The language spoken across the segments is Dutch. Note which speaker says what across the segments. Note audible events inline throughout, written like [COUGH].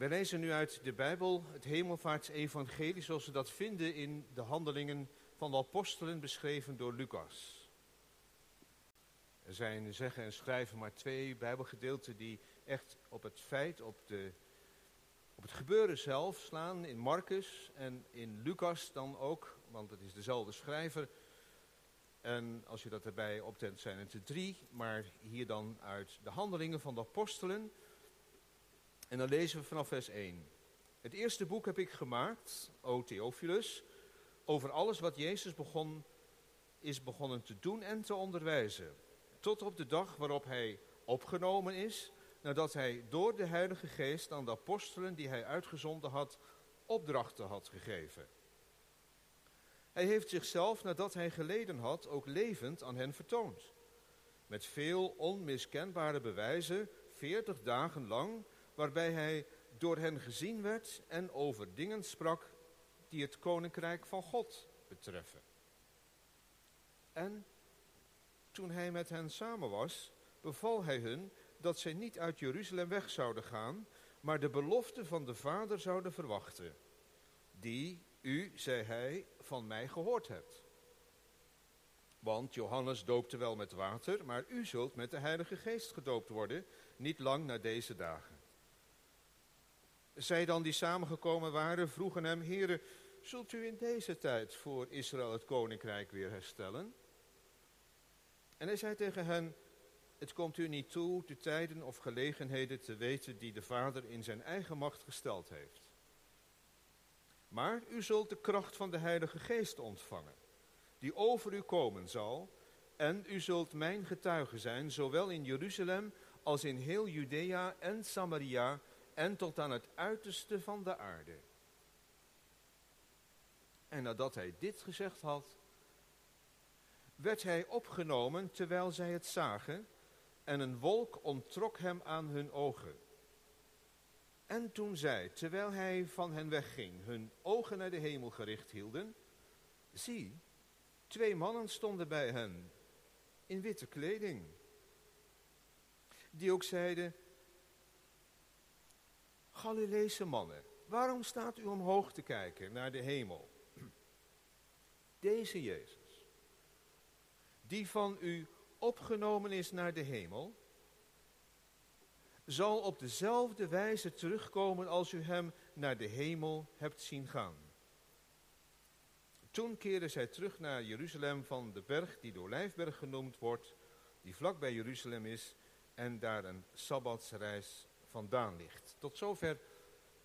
Speaker 1: Wij lezen nu uit de Bijbel het hemelvaartsevangelie zoals we dat vinden in de handelingen van de apostelen beschreven door Lucas. Er zijn zeggen en schrijven maar twee Bijbelgedeelten die echt op het feit, op, de, op het gebeuren zelf slaan. In Marcus en in Lucas dan ook, want het is dezelfde schrijver. En als je dat erbij optent zijn het er drie, maar hier dan uit de handelingen van de apostelen. En dan lezen we vanaf vers 1. Het eerste boek heb ik gemaakt, O Theophilus, over alles wat Jezus begon, is begonnen te doen en te onderwijzen. Tot op de dag waarop hij opgenomen is, nadat hij door de Heilige Geest aan de apostelen die hij uitgezonden had, opdrachten had gegeven. Hij heeft zichzelf, nadat hij geleden had, ook levend aan hen vertoond. Met veel onmiskenbare bewijzen, veertig dagen lang, waarbij hij door hen gezien werd en over dingen sprak die het koninkrijk van God betreffen. En toen hij met hen samen was, beval hij hun dat zij niet uit Jeruzalem weg zouden gaan, maar de belofte van de Vader zouden verwachten, die u, zei hij, van mij gehoord hebt. Want Johannes doopte wel met water, maar u zult met de Heilige Geest gedoopt worden, niet lang na deze dagen. Zij dan die samengekomen waren, vroegen hem, Heere, zult u in deze tijd voor Israël het koninkrijk weer herstellen? En hij zei tegen hen, het komt u niet toe de tijden of gelegenheden te weten die de Vader in zijn eigen macht gesteld heeft. Maar u zult de kracht van de Heilige Geest ontvangen, die over u komen zal, en u zult mijn getuige zijn, zowel in Jeruzalem als in heel Judea en Samaria en tot aan het uiterste van de aarde. En nadat hij dit gezegd had, werd hij opgenomen terwijl zij het zagen, en een wolk onttrok hem aan hun ogen. En toen zij, terwijl hij van hen wegging, hun ogen naar de hemel gericht hielden, zie, twee mannen stonden bij hen, in witte kleding, die ook zeiden, Galileese mannen, waarom staat u omhoog te kijken naar de hemel? Deze Jezus, die van u opgenomen is naar de hemel, zal op dezelfde wijze terugkomen als u hem naar de hemel hebt zien gaan. Toen keerden zij terug naar Jeruzalem van de berg die de Olijfberg genoemd wordt, die vlak bij Jeruzalem is en daar een sabbatsreis vandaan ligt. Tot zover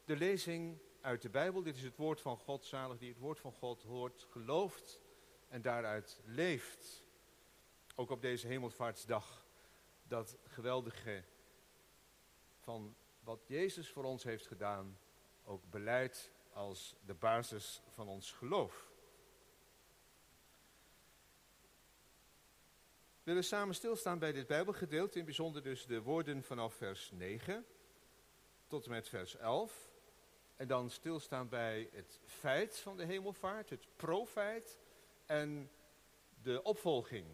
Speaker 1: de lezing uit de Bijbel. Dit is het woord van God, zalig die het woord van God hoort, gelooft en daaruit leeft. Ook op deze hemelvaartsdag, dat geweldige van wat Jezus voor ons heeft gedaan, ook beleid als de basis van ons geloof. Willen samen stilstaan bij dit Bijbelgedeelte, in bijzonder dus de woorden vanaf vers 9 tot en met vers 11. En dan stilstaan bij het feit van de hemelvaart, het profijt en de opvolging.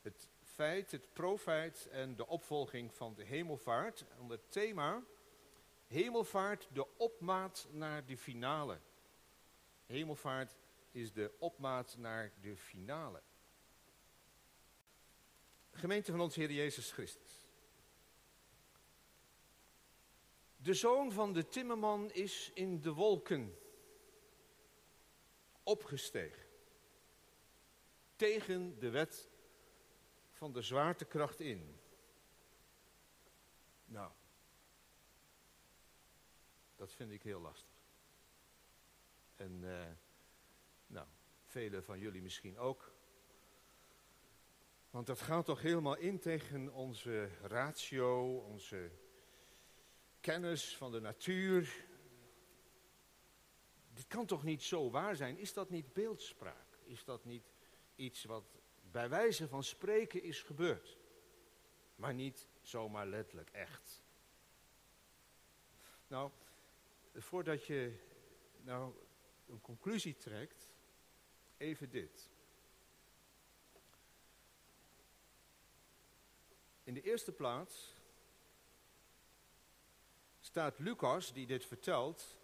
Speaker 1: Het feit, het profijt en de opvolging van de hemelvaart onder het thema hemelvaart, de opmaat naar de finale. Hemelvaart is de opmaat naar de finale. Gemeente van ons Heer Jezus Christus. De zoon van de timmerman is in de wolken opgestegen. Tegen de wet van de zwaartekracht in. Nou, dat vind ik heel lastig. En uh, nou, velen van jullie misschien ook. Want dat gaat toch helemaal in tegen onze ratio, onze kennis van de natuur. Dit kan toch niet zo waar zijn? Is dat niet beeldspraak? Is dat niet iets wat bij wijze van spreken is gebeurd? Maar niet zomaar letterlijk echt. Nou, voordat je nou een conclusie trekt, even dit. In de eerste plaats staat Lucas, die dit vertelt,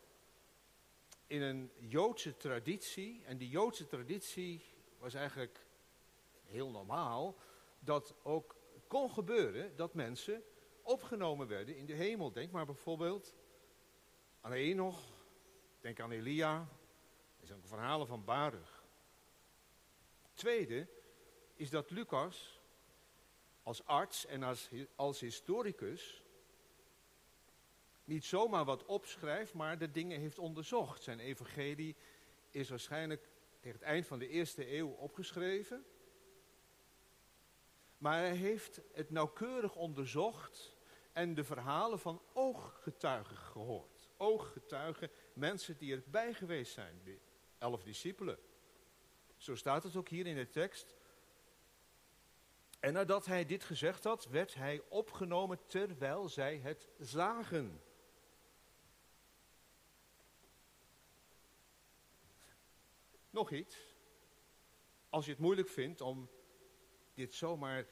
Speaker 1: in een Joodse traditie. En die Joodse traditie was eigenlijk heel normaal. Dat ook kon gebeuren dat mensen opgenomen werden in de hemel. Denk maar bijvoorbeeld aan Enoch. Denk aan Elia. Dat zijn ook verhalen van Baruch. Tweede is dat Lucas als arts en als, als historicus niet zomaar wat opschrijft, maar de dingen heeft onderzocht. Zijn evangelie is waarschijnlijk tegen het eind van de eerste eeuw opgeschreven. Maar hij heeft het nauwkeurig onderzocht en de verhalen van ooggetuigen gehoord. Ooggetuigen, mensen die erbij geweest zijn, de elf discipelen. Zo staat het ook hier in de tekst. En nadat hij dit gezegd had, werd hij opgenomen terwijl zij het zagen. Nog iets. Als je het moeilijk vindt om dit zomaar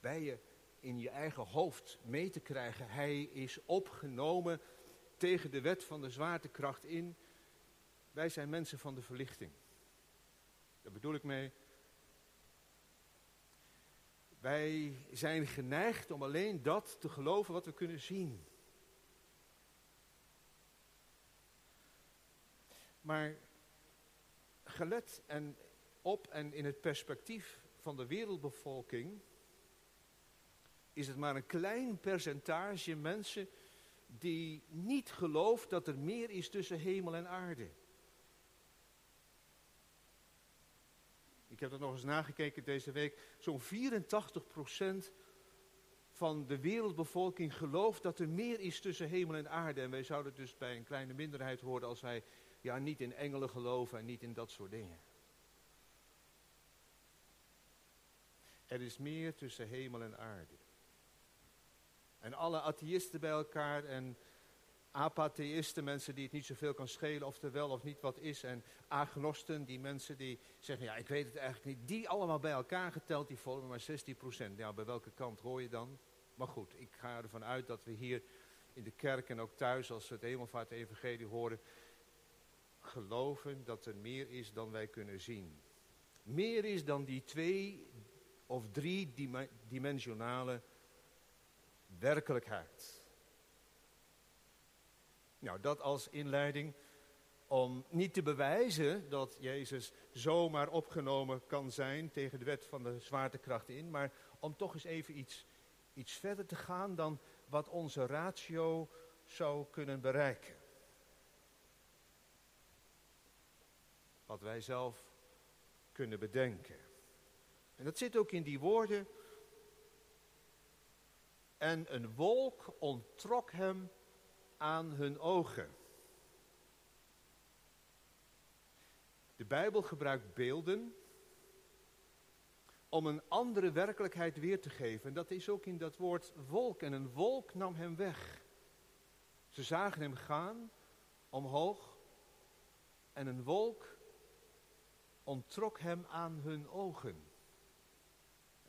Speaker 1: bij je in je eigen hoofd mee te krijgen. Hij is opgenomen tegen de wet van de zwaartekracht in. Wij zijn mensen van de verlichting. Daar bedoel ik mee. Wij zijn geneigd om alleen dat te geloven wat we kunnen zien. Maar gelet en op en in het perspectief van de wereldbevolking is het maar een klein percentage mensen die niet gelooft dat er meer is tussen hemel en aarde. Heb dat nog eens nagekeken deze week. Zo'n 84% van de wereldbevolking gelooft dat er meer is tussen hemel en aarde. En wij zouden dus bij een kleine minderheid horen als wij ja, niet in engelen geloven en niet in dat soort dingen. Er is meer tussen hemel en aarde. En alle atheïsten bij elkaar en apatheïsten, mensen die het niet zoveel kan schelen of er wel of niet wat is. En agnosten, die mensen die zeggen, ja ik weet het eigenlijk niet. Die allemaal bij elkaar geteld, die vormen maar 16%. Ja, bij welke kant hoor je dan? Maar goed, ik ga ervan uit dat we hier in de kerk en ook thuis, als we het hemelvaart-evangelie horen, geloven dat er meer is dan wij kunnen zien. Meer is dan die twee of drie dimensionale werkelijkheid. Nou, dat als inleiding om niet te bewijzen dat Jezus zomaar opgenomen kan zijn tegen de wet van de zwaartekracht in, maar om toch eens even iets, iets verder te gaan dan wat onze ratio zou kunnen bereiken. Wat wij zelf kunnen bedenken. En dat zit ook in die woorden. En een wolk onttrok hem aan hun ogen. De Bijbel gebruikt beelden om een andere werkelijkheid weer te geven. En dat is ook in dat woord wolk. En een wolk nam hem weg. Ze zagen hem gaan omhoog. En een wolk onttrok hem aan hun ogen.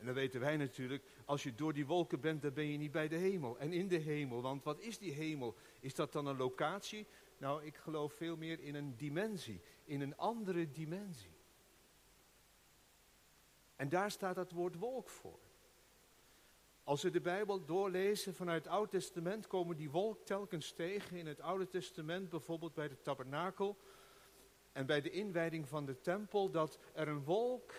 Speaker 1: En dan weten wij natuurlijk, als je door die wolken bent, dan ben je niet bij de hemel. En in de hemel, want wat is die hemel? Is dat dan een locatie? Nou, ik geloof veel meer in een dimensie, in een andere dimensie. En daar staat dat woord wolk voor. Als we de Bijbel doorlezen vanuit het Oude Testament, komen die wolk telkens tegen. In het Oude Testament, bijvoorbeeld bij de tabernakel en bij de inwijding van de tempel, dat er een wolk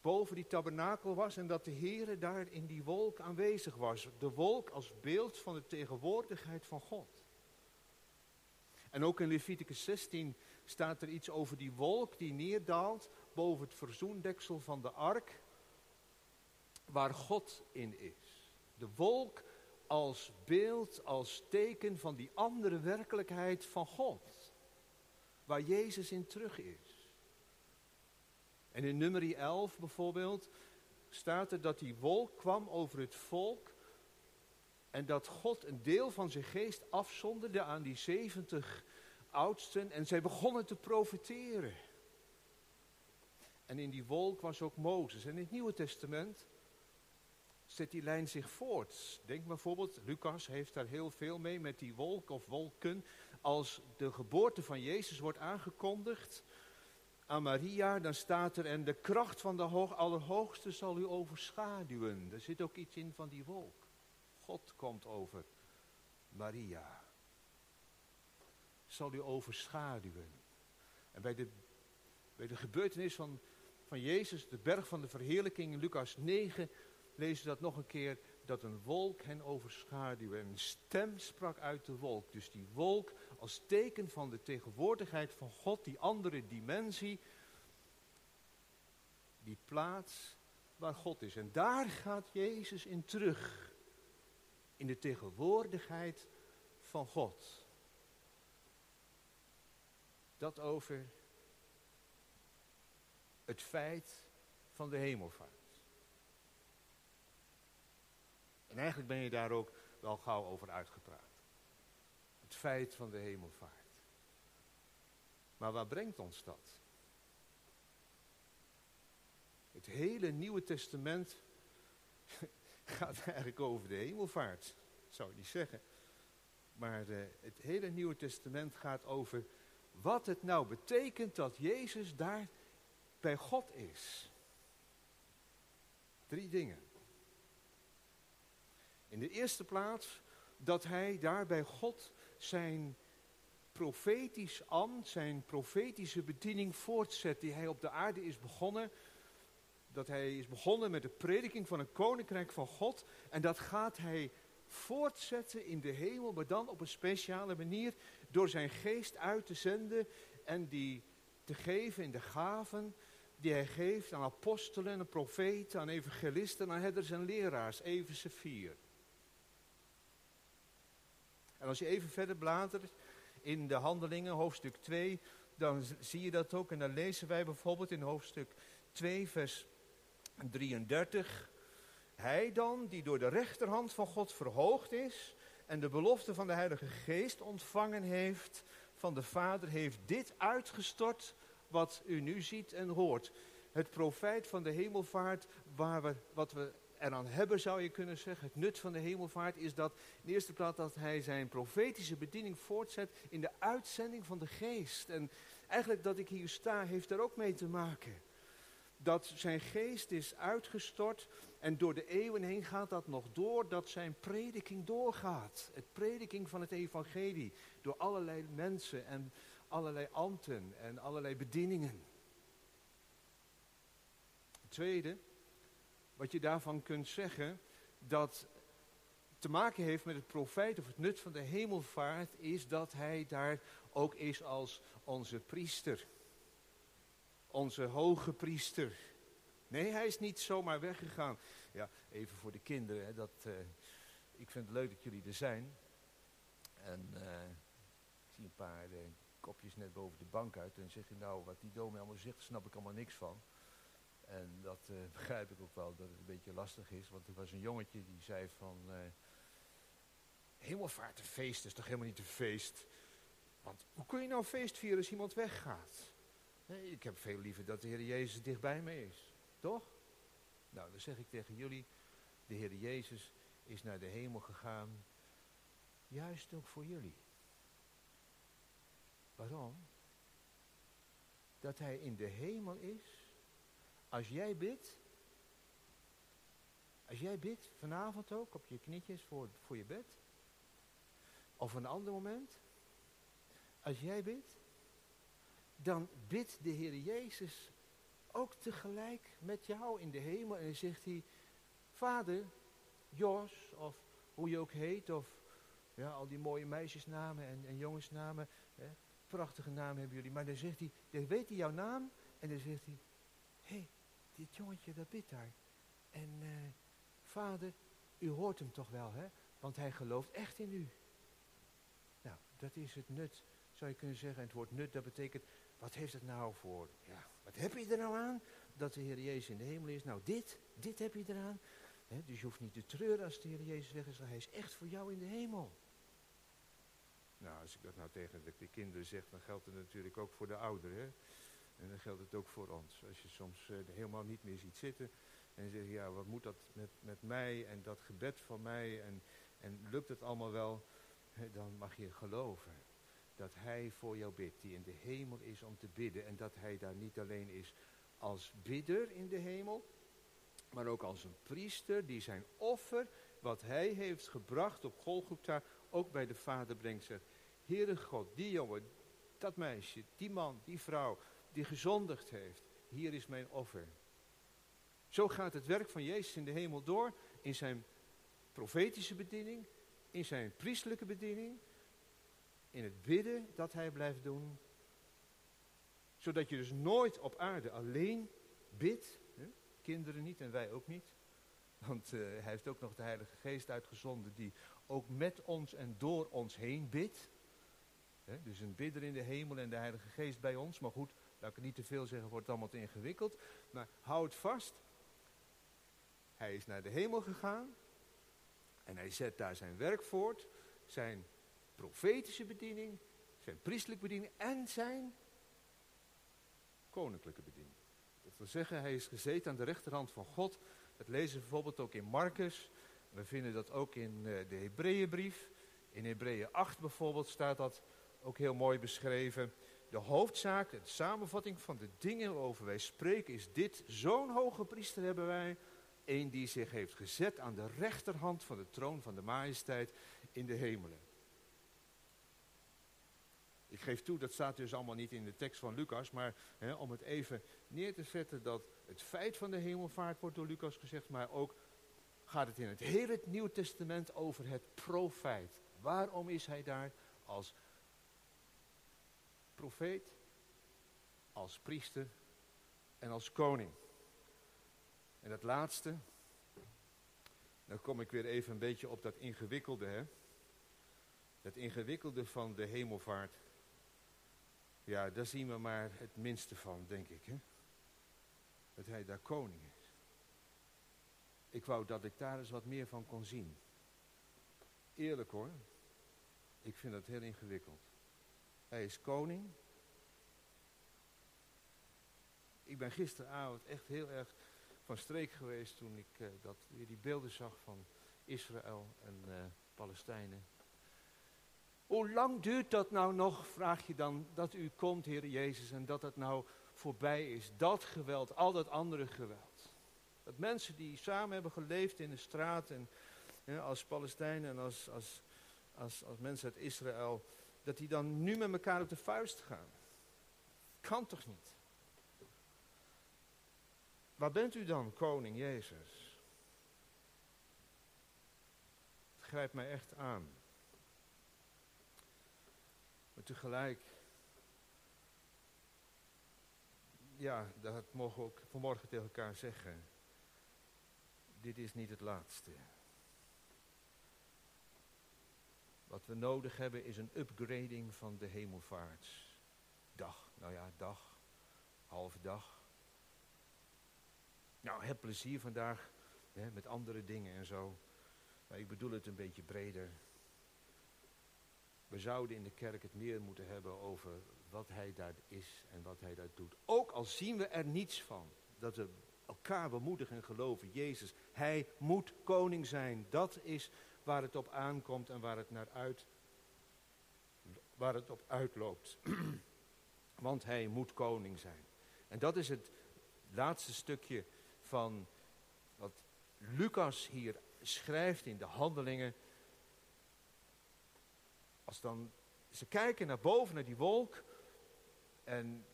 Speaker 1: boven die tabernakel was en dat de Heere daar in die wolk aanwezig was. De wolk als beeld van de tegenwoordigheid van God. En ook in Leviticus 16 staat er iets over die wolk die neerdaalt boven het verzoendeksel van de ark, waar God in is. De wolk als beeld, als teken van die andere werkelijkheid van God, waar Jezus in terug is. En in nummer 11 bijvoorbeeld staat er dat die wolk kwam over het volk en dat God een deel van zijn geest afzonderde aan die 70 oudsten en zij begonnen te profiteren. En in die wolk was ook Mozes. En in het Nieuwe Testament zet die lijn zich voort. Denk bijvoorbeeld, Lucas heeft daar heel veel mee met die wolk of wolken. Als de geboorte van Jezus wordt aangekondigd aan Maria, dan staat er en de kracht van de Hoog, Allerhoogste zal u overschaduwen. Er zit ook iets in van die wolk. God komt over Maria. Zal u overschaduwen. En bij de, bij de gebeurtenis van, van Jezus, de berg van de verheerlijking in Lucas 9, lezen we dat nog een keer, dat een wolk hen overschaduwde. En een stem sprak uit de wolk. Dus die wolk als teken van de tegenwoordigheid van God, die andere dimensie, die plaats waar God is. En daar gaat Jezus in terug. In de tegenwoordigheid van God. Dat over het feit van de hemelvaart. En eigenlijk ben je daar ook wel gauw over uitgepraat. Feit van de hemelvaart. Maar waar brengt ons dat? Het hele Nieuwe Testament [LAUGHS] gaat eigenlijk over de hemelvaart. Zou ik niet zeggen. Maar uh, het hele Nieuwe Testament gaat over wat het nou betekent dat Jezus daar bij God is. Drie dingen. In de eerste plaats dat hij daar bij God zijn profetisch ambt, zijn profetische bediening voortzet die hij op de aarde is begonnen. Dat hij is begonnen met de prediking van een koninkrijk van God. En dat gaat hij voortzetten in de hemel, maar dan op een speciale manier door zijn geest uit te zenden en die te geven in de gaven die hij geeft aan apostelen, aan profeten, aan evangelisten, aan herders en leraars, Efeze 4. En als je even verder bladert in de handelingen, hoofdstuk 2, dan zie je dat ook. En dan lezen wij bijvoorbeeld in hoofdstuk 2, vers 33. Hij dan, die door de rechterhand van God verhoogd is en de belofte van de Heilige Geest ontvangen heeft van de Vader, heeft dit uitgestort wat u nu ziet en hoort. Het profijt van de hemelvaart, waar we, wat we eraan hebben, zou je kunnen zeggen. Het nut van de hemelvaart is dat in de eerste plaats dat hij zijn profetische bediening voortzet in de uitzending van de geest. En eigenlijk dat ik hier sta, heeft daar ook mee te maken. Dat zijn geest is uitgestort en door de eeuwen heen gaat dat nog door, dat zijn prediking doorgaat. Het prediking van het evangelie door allerlei mensen en allerlei ambten en allerlei bedieningen. Tweede, wat je daarvan kunt zeggen, dat te maken heeft met het profijt of het nut van de hemelvaart, is dat hij daar ook is als onze priester. Onze hoge priester. Nee, hij is niet zomaar weggegaan. Ja, even voor de kinderen. Hè, dat, uh, ik vind het leuk dat jullie er zijn. En uh, ik zie een paar uh, kopjes net boven de bank uit. En zeg je nou, wat die dominee allemaal zegt, snap ik allemaal niks van. En dat uh, [LAUGHS] begrijp ik ook wel, dat het een beetje lastig is. Want er was een jongetje die zei van... Uh, hemelvaart, een feest is toch helemaal niet een feest? Want hoe kun je nou feest vieren als iemand weggaat? Ik heb veel liever dat de Heer Jezus dichtbij me is. Toch? Nou, dan zeg ik tegen jullie... De Heer Jezus is naar de hemel gegaan. Juist ook voor jullie. Waarom? Dat hij in de hemel is als jij bidt, als jij bidt, vanavond ook, op je knietjes voor, voor je bed, of een ander moment, als jij bidt, dan bidt de Heer Jezus ook tegelijk met jou in de hemel en dan zegt hij, Vader, Jos, of hoe je ook heet, of ja, al die mooie meisjesnamen en, en jongensnamen, hè, prachtige namen hebben jullie, maar dan zegt hij, dan weet hij jouw naam en dan zegt hij, dit jongetje dat bidt daar. En uh, vader, u hoort hem toch wel, hè? Want hij gelooft echt in u. Nou, dat is het nut, zou je kunnen zeggen. En het woord nut, dat betekent, wat heeft het nou voor, ja, wat heb je er nou aan? Dat de Heer Jezus in de hemel is. Nou, dit, dit heb je eraan. Dus je hoeft niet te treuren als de Heer Jezus weg is. Hij is echt voor jou in de hemel. Nou, als ik dat nou tegen de, de kinderen zeg, dan geldt het natuurlijk ook voor de ouderen. En dan geldt het ook voor ons. Als je soms uh, helemaal niet meer ziet zitten, En zeg je, ja, wat moet dat met, met mij en dat gebed van mij en, en lukt het allemaal wel? Dan mag je geloven dat hij voor jou bidt, die in de hemel is om te bidden. En dat hij daar niet alleen is als bidder in de hemel, maar ook als een priester die zijn offer, wat hij heeft gebracht op Golgotha, ook bij de Vader brengt. Zegt, Heere God, die jongen, dat meisje, die man, die vrouw, die gezondigd heeft, hier is mijn offer. Zo gaat het werk van Jezus in de hemel door, in zijn profetische bediening, in zijn priestelijke bediening, in het bidden dat hij blijft doen. Zodat je dus nooit op aarde alleen bidt, hè? kinderen niet en wij ook niet. Want uh, hij heeft ook nog de Heilige Geest uitgezonden die ook met ons en door ons heen bidt. Dus een bidder in de hemel en de Heilige Geest bij ons. Maar goed, laat ik het niet te veel zeggen, wordt allemaal te ingewikkeld. Maar houd vast, hij is naar de hemel gegaan en hij zet daar zijn werk voort, zijn profetische bediening, zijn priestelijke bediening en zijn koninklijke bediening. Dat wil zeggen, hij is gezeten aan de rechterhand van God. Dat lezen we bijvoorbeeld ook in Marcus. We vinden dat ook in uh, de Hebreeënbrief. In Hebreeën 8 bijvoorbeeld staat dat ook heel mooi beschreven. De hoofdzaak, de samenvatting van de dingen waarover wij spreken is dit. Zo'n hoge priester hebben wij. Een die zich heeft gezet aan de rechterhand van de troon van de majesteit in de hemelen. Ik geef toe, dat staat dus allemaal niet in de tekst van Lucas, maar hè, om het even neer te zetten dat het feit van de hemelvaart wordt door Lucas gezegd, maar ook gaat het in het hele Nieuwe Testament over het profijt. Waarom is hij daar als profeet, als priester en als koning? En dat laatste, dan kom ik weer even een beetje op dat ingewikkelde, hè? Dat ingewikkelde van de hemelvaart. Ja, daar zien we maar het minste van, denk ik. Hè? Dat hij daar koning is. Ik wou dat ik daar eens wat meer van kon zien. Eerlijk hoor. Ik vind dat heel ingewikkeld. Hij is koning. Ik ben gisteravond echt heel erg van streek geweest toen ik uh, dat, weer die beelden zag van Israël en uh, Palestijnen. Hoe lang duurt dat nou nog, vraag je dan, dat u komt, Heer Jezus, en dat het nou voorbij is. Dat geweld, al dat andere geweld. Dat mensen die samen hebben geleefd in de straat en als Palestijnen en als, als, als, als mensen uit Israël, dat die dan nu met elkaar op de vuist gaan. Kan toch niet? Waar bent u dan, koning Jezus? Het grijpt mij echt aan. Maar tegelijk, ja, dat mogen we ook vanmorgen tegen elkaar zeggen. Dit is niet het laatste. Wat we nodig hebben is een upgrading van de hemelvaartsdag. Nou ja, dag, halve dag. Nou, heb plezier vandaag hè, met andere dingen en zo. Maar ik bedoel het een beetje breder. We zouden in de kerk het meer moeten hebben over wat hij daar is en wat hij daar doet. Ook al zien we er niets van. Dat we elkaar bemoedigen en geloven. Jezus, hij moet koning zijn. Dat is waar het op aankomt en waar het naar uit, waar het op uitloopt. [CLEARS THROAT] Want hij moet koning zijn. En dat is het laatste stukje van wat Lucas hier schrijft in de handelingen als dan ze kijken naar boven, naar die wolk. En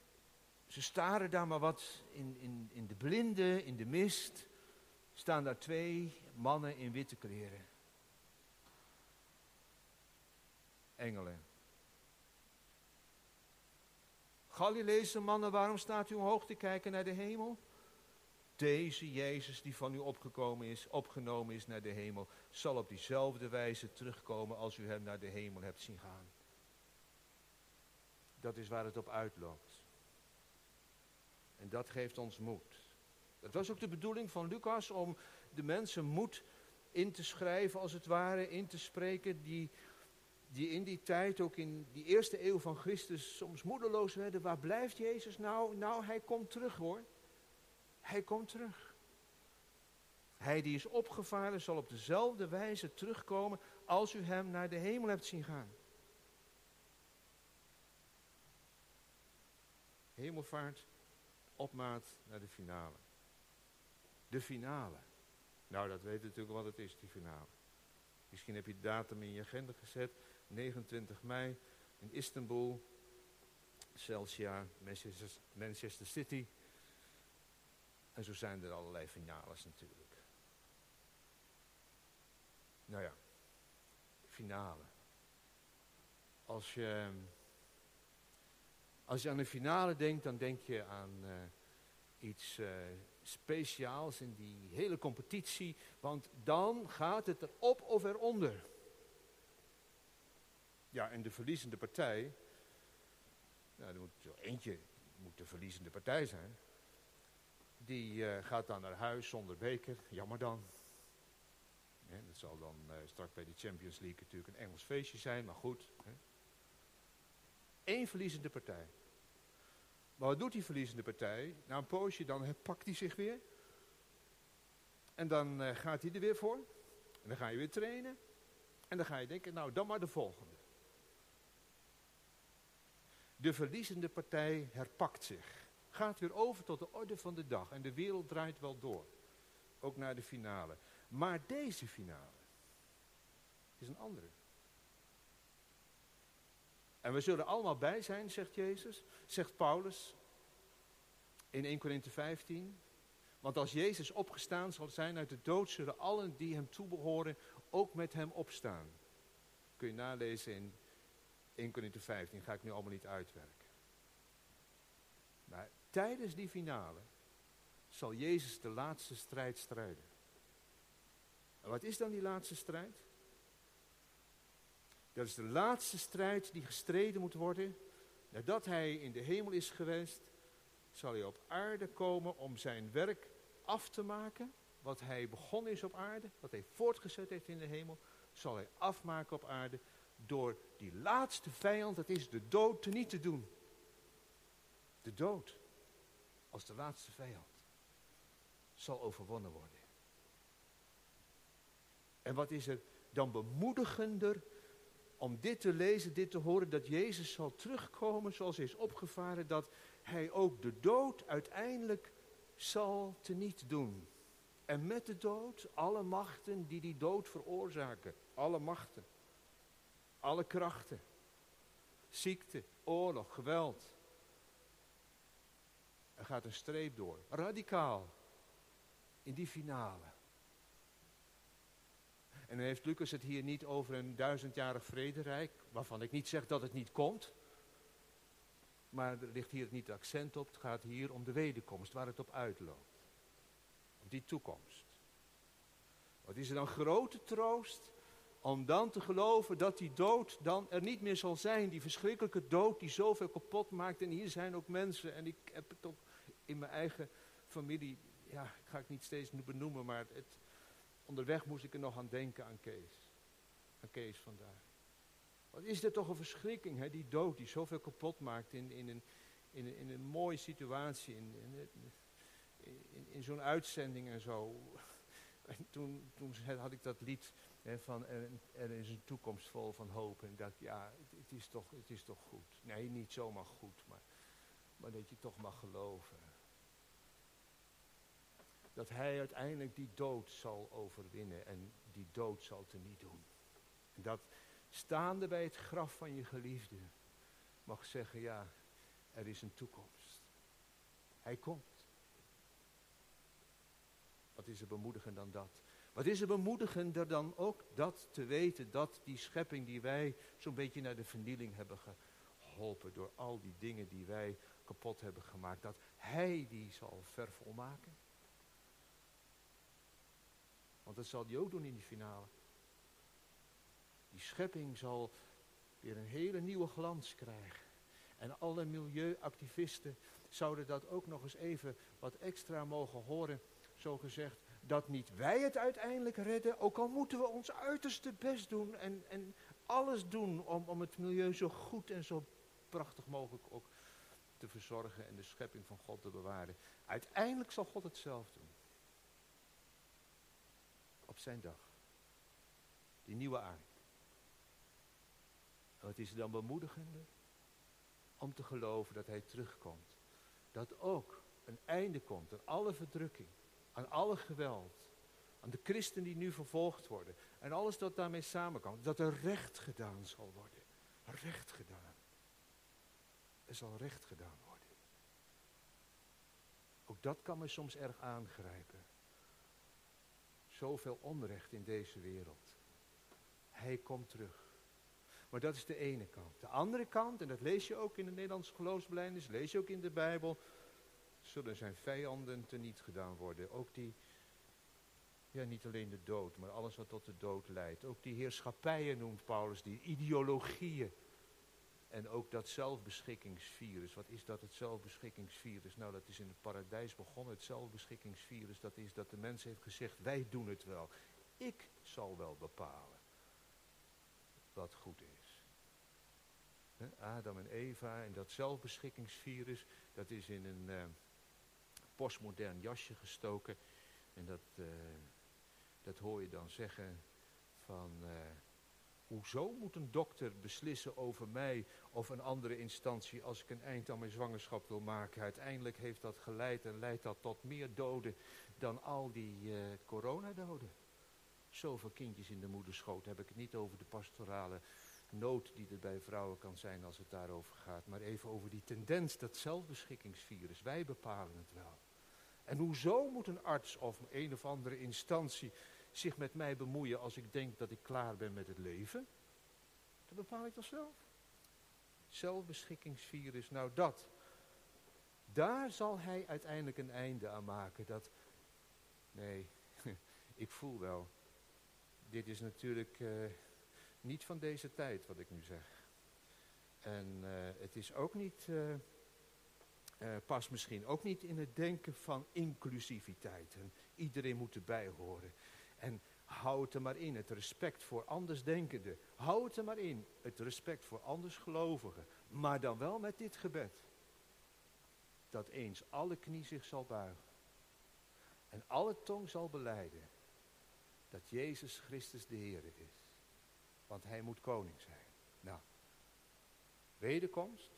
Speaker 1: ze staren daar maar wat in, in, in de blinde, in de mist. Staan daar twee mannen in witte kleren. Engelen. Galileese mannen, waarom staat u omhoog te kijken naar de hemel? Deze Jezus die van u opgekomen is, opgenomen is naar de hemel, zal op diezelfde wijze terugkomen als u hem naar de hemel hebt zien gaan. Dat is waar het op uitloopt. En dat geeft ons moed. Dat was ook de bedoeling van Lucas om de mensen moed in te schrijven, als het ware, in te spreken, die, die in die tijd, ook in die eerste eeuw van Christus, soms moedeloos werden. Waar blijft Jezus nou? Nou, hij komt terug hoor. Hij komt terug. Hij die is opgevaren zal op dezelfde wijze terugkomen als u hem naar de hemel hebt zien gaan. Hemelvaart, opmaat naar de finale. De finale. Nou, dat weet natuurlijk wat het is, die finale. Misschien heb je de datum in je agenda gezet. 29 mei in Istanbul, Celsia, Manchester, City. En zo zijn er allerlei finales natuurlijk. Nou ja, finale. Als je, als je aan een finale denkt, dan denk je aan uh, iets uh, speciaals in die hele competitie. Want dan gaat het erop of eronder. Ja, en de verliezende partij, nou, er moet zo eentje moet de verliezende partij zijn. Die uh, gaat dan naar huis zonder beker, jammer dan. Dat zal dan uh, straks bij de Champions League natuurlijk een Engels feestje zijn, maar goed. Hè. Eén verliezende partij. Maar wat doet die verliezende partij? Na een poosje dan herpakt hij zich weer. En dan uh, gaat hij er weer voor. En dan ga je weer trainen. En dan ga je denken, nou dan maar de volgende. De verliezende partij herpakt zich. Gaat weer over tot de orde van de dag. En de wereld draait wel door. Ook naar de finale. Maar deze finale is een andere. En we zullen allemaal bij zijn, zegt Jezus, zegt Paulus in 1 Korinthe 15. Want als Jezus opgestaan zal zijn uit de dood, zullen allen die hem toebehoren ook met hem opstaan. Kun je nalezen in 1 Korinthe 15, ga ik nu allemaal niet uitwerken. Maar tijdens die finale zal Jezus de laatste strijd strijden. En wat is dan die laatste strijd? Dat is de laatste strijd die gestreden moet worden. Nadat hij in de hemel is geweest, zal hij op aarde komen om zijn werk af te maken. Wat hij begonnen is op aarde, wat hij voortgezet heeft in de hemel, zal hij afmaken op aarde door die laatste vijand, dat is de dood, te niet te doen. De dood, als de laatste vijand, zal overwonnen worden. En wat is er dan bemoedigender om dit te lezen, dit te horen, dat Jezus zal terugkomen zoals hij is opgevaren, dat hij ook de dood uiteindelijk zal teniet doen. En met de dood alle machten die die dood veroorzaken, alle machten, alle krachten, ziekte, oorlog, geweld. Er gaat een streep door, radicaal, in die finale. En dan heeft Lucas het hier niet over een duizendjarig vrederijk, waarvan ik niet zeg dat het niet komt. Maar er ligt hier niet accent op, het gaat hier om de wederkomst, waar het op uitloopt. Op die toekomst. Wat is er dan grote troost? Om dan te geloven dat die dood dan er niet meer zal zijn. Die verschrikkelijke dood die zoveel kapot maakt. En hier zijn ook mensen. En ik heb het ook in mijn eigen familie. Ja, ik ga het niet steeds benoemen. Maar het, Onderweg moest ik er nog aan denken aan Kees. Aan Kees vandaag. Wat is dit toch een verschrikking, hè? die dood die zoveel kapot maakt in, in, een, in, in een mooie situatie, in, in, in, zo'n uitzending en zo. [LAUGHS] En toen, toen had ik dat lied van er, er, is een toekomst vol van hoop. En dacht, ja, het, is toch, het is toch goed. Nee, niet zomaar goed, maar, maar dat je toch mag geloven dat hij uiteindelijk die dood zal overwinnen en die dood zal teniet doen. En dat staande bij het graf van je geliefde mag zeggen, ja, er is een toekomst. Hij komt. Wat is er bemoedigender dan dat? Wat is er bemoedigender dan ook dat te weten, dat die schepping die wij zo'n beetje naar de vernieling hebben geholpen door al die dingen die wij kapot hebben gemaakt, dat hij die zal vervolmaken? Want dat zal hij ook doen in die finale. Die schepping zal weer een hele nieuwe glans krijgen. En alle milieuactivisten zouden dat ook nog eens even wat extra mogen horen. Zo gezegd, dat niet wij het uiteindelijk redden, ook al moeten we ons uiterste best doen en, en alles doen om, om het milieu zo goed en zo prachtig mogelijk ook te verzorgen en de schepping van God te bewaren. Uiteindelijk zal God het zelf doen. Op zijn dag. Die nieuwe aarde. En wat is er dan bemoedigender? Om te geloven dat hij terugkomt. Dat ook een einde komt aan alle verdrukking, aan alle geweld, aan de christen die nu vervolgd worden en alles dat daarmee samenkomt. Dat er recht gedaan zal worden. Recht gedaan. Er zal recht gedaan worden. Ook dat kan me soms erg aangrijpen. Zoveel onrecht in deze wereld. Hij komt terug. Maar dat is de ene kant. De andere kant, en dat lees je ook in de Nederlandse geloofsbelijdenis, lees je ook in de Bijbel, zullen zijn vijanden teniet gedaan worden. Ook die, ja niet alleen de dood, maar alles wat tot de dood leidt. Ook die heerschappijen noemt Paulus, die ideologieën. En ook dat zelfbeschikkingsvirus. Wat is dat, het zelfbeschikkingsvirus? Nou, dat is in het paradijs begonnen. Het zelfbeschikkingsvirus, dat is dat de mens heeft gezegd, wij doen het wel. Ik zal wel bepalen wat goed is. Adam en Eva en dat zelfbeschikkingsvirus, dat is in een uh, postmodern jasje gestoken. En dat, uh, dat hoor je dan zeggen van, uh, hoezo moet een dokter beslissen over mij of een andere instantie als ik een eind aan mijn zwangerschap wil maken. Uiteindelijk heeft dat geleid en leidt dat tot meer doden dan al die coronadoden zoveel kindjes in de moederschoot. Heb ik het niet over de pastorale nood die er bij vrouwen kan zijn als het daarover gaat. Maar even over die tendens, dat zelfbeschikkingsvirus. Wij bepalen het wel. En hoezo moet een arts of een of andere instantie zich met mij bemoeien als ik denk dat ik klaar ben met het leven? Dat bepaal ik toch zelf. Zelfbeschikkingsvirus, nou dat. Daar zal hij uiteindelijk een einde aan maken. Dat, nee, [LAUGHS] ik voel wel, dit is natuurlijk uh, niet van deze tijd wat ik nu zeg. En uh, het is ook niet, uh, pas misschien ook niet in het denken van inclusiviteit. En iedereen moet erbij horen. En hou het er maar in, het respect voor andersdenkenden. Hou het er maar in, het respect voor andersgelovigen. Maar dan wel met dit gebed. Dat eens alle knie zich zal buigen. En alle tong zal beleiden dat Jezus Christus de Heer is. Want hij moet koning zijn. Nou, wederkomst.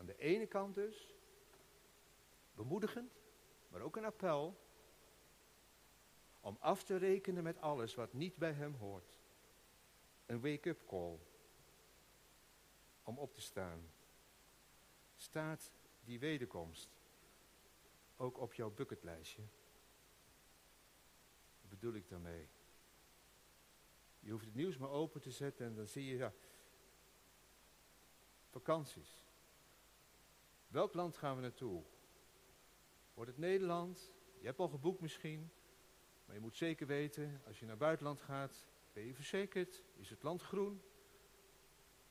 Speaker 1: Aan de ene kant dus, bemoedigend, maar ook een appel om af te rekenen met alles wat niet bij hem hoort. Een wake-up call om op te staan. Staat die wederkomst ook op jouw bucketlijstje? bedoel ik daarmee? Je hoeft het nieuws maar open te zetten en dan zie je, ja, vakanties. Welk land gaan we naartoe? Wordt het Nederland? Je hebt al geboekt misschien, maar je moet zeker weten, als je naar buitenland gaat, ben je verzekerd? Is het land groen?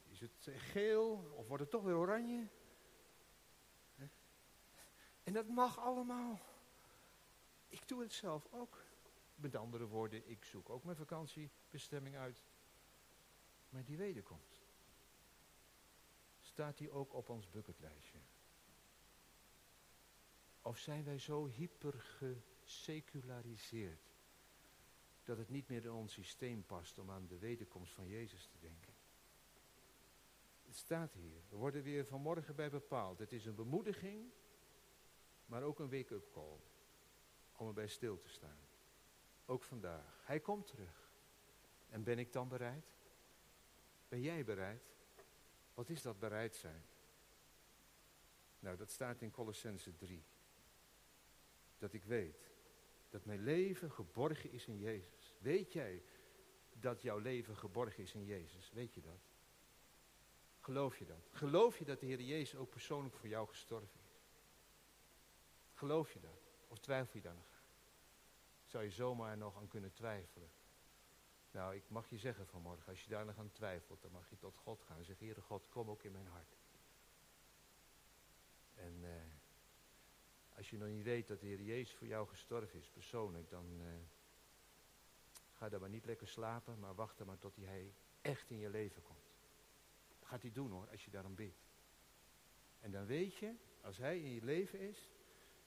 Speaker 1: Is het geel of wordt het toch weer oranje? En dat mag allemaal. Ik doe het zelf ook. Met andere woorden, ik zoek ook mijn vakantiebestemming uit. Maar die wederkomst. Staat die ook op ons bucketlijstje? Of zijn wij zo hyper geseculariseerd dat het niet meer in ons systeem past om aan de wederkomst van Jezus te denken? Het staat hier. We worden weer vanmorgen bij bepaald. Het is een bemoediging, maar ook een wake-up call. Om erbij stil te staan. Ook vandaag. Hij komt terug. En ben ik dan bereid? Ben jij bereid? Wat is dat bereid zijn? Nou, dat staat in Colossense 3. Dat ik weet dat mijn leven geborgen is in Jezus. Weet jij dat jouw leven geborgen is in Jezus? Weet je dat? Geloof je dat? Geloof je dat de Heer Jezus ook persoonlijk voor jou gestorven is? Geloof je dat? Of twijfel je daar nog zou je zomaar nog aan kunnen twijfelen. Nou, ik mag je zeggen vanmorgen, als je daar nog aan twijfelt, dan mag je tot God gaan zeggen, Heere God, kom ook in mijn hart. En uh, als je nog niet weet dat de Heer Jezus voor jou gestorven is, persoonlijk, dan uh, ga dan maar niet lekker slapen, maar wacht dan maar tot hij echt in je leven komt. Dat gaat hij doen hoor, als je daarom bidt. En dan weet je, als hij in je leven is,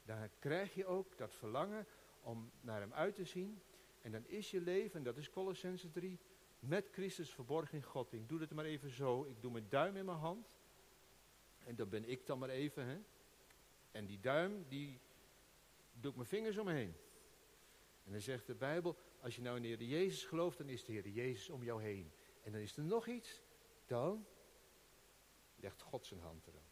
Speaker 1: dan krijg je ook dat verlangen om naar hem uit te zien. En dan is je leven, en dat is Colossense 3, met Christus verborgen in God. Ik doe het maar even zo. Ik doe mijn duim in mijn hand. En dat ben ik dan maar even. Hè? En die duim, die doe ik mijn vingers omheen. En dan zegt de Bijbel, als je nou in de Heer Jezus gelooft, dan is de Heer Jezus om jou heen. En dan is er nog iets, dan legt God zijn hand eraan.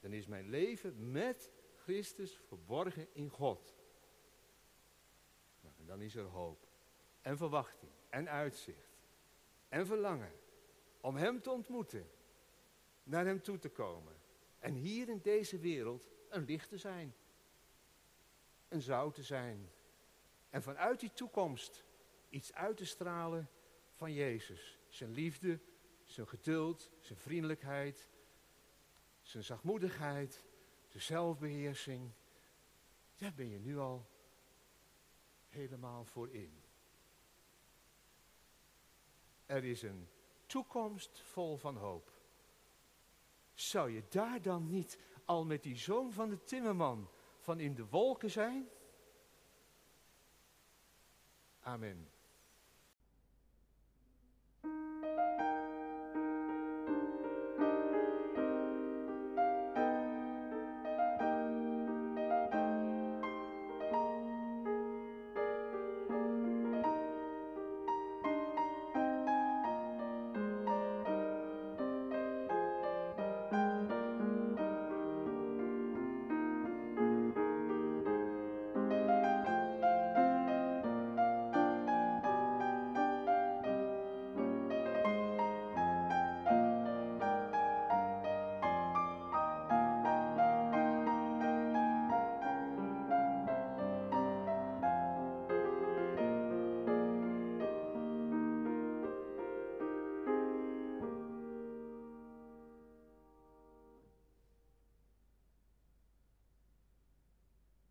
Speaker 1: Dan is mijn leven met Christus verborgen in God. Nou, en dan is er hoop en verwachting en uitzicht en verlangen om Hem te ontmoeten, naar Hem toe te komen en hier in deze wereld een licht te zijn, een zout te zijn en vanuit die toekomst iets uit te stralen van Jezus. Zijn liefde, zijn geduld, zijn vriendelijkheid, zijn zachtmoedigheid, zijn zelfbeheersing. Daar ben je nu al helemaal voor in. Er is een toekomst vol van hoop. Zou je daar dan niet al met die zoon van de timmerman van in de wolken zijn? Amen.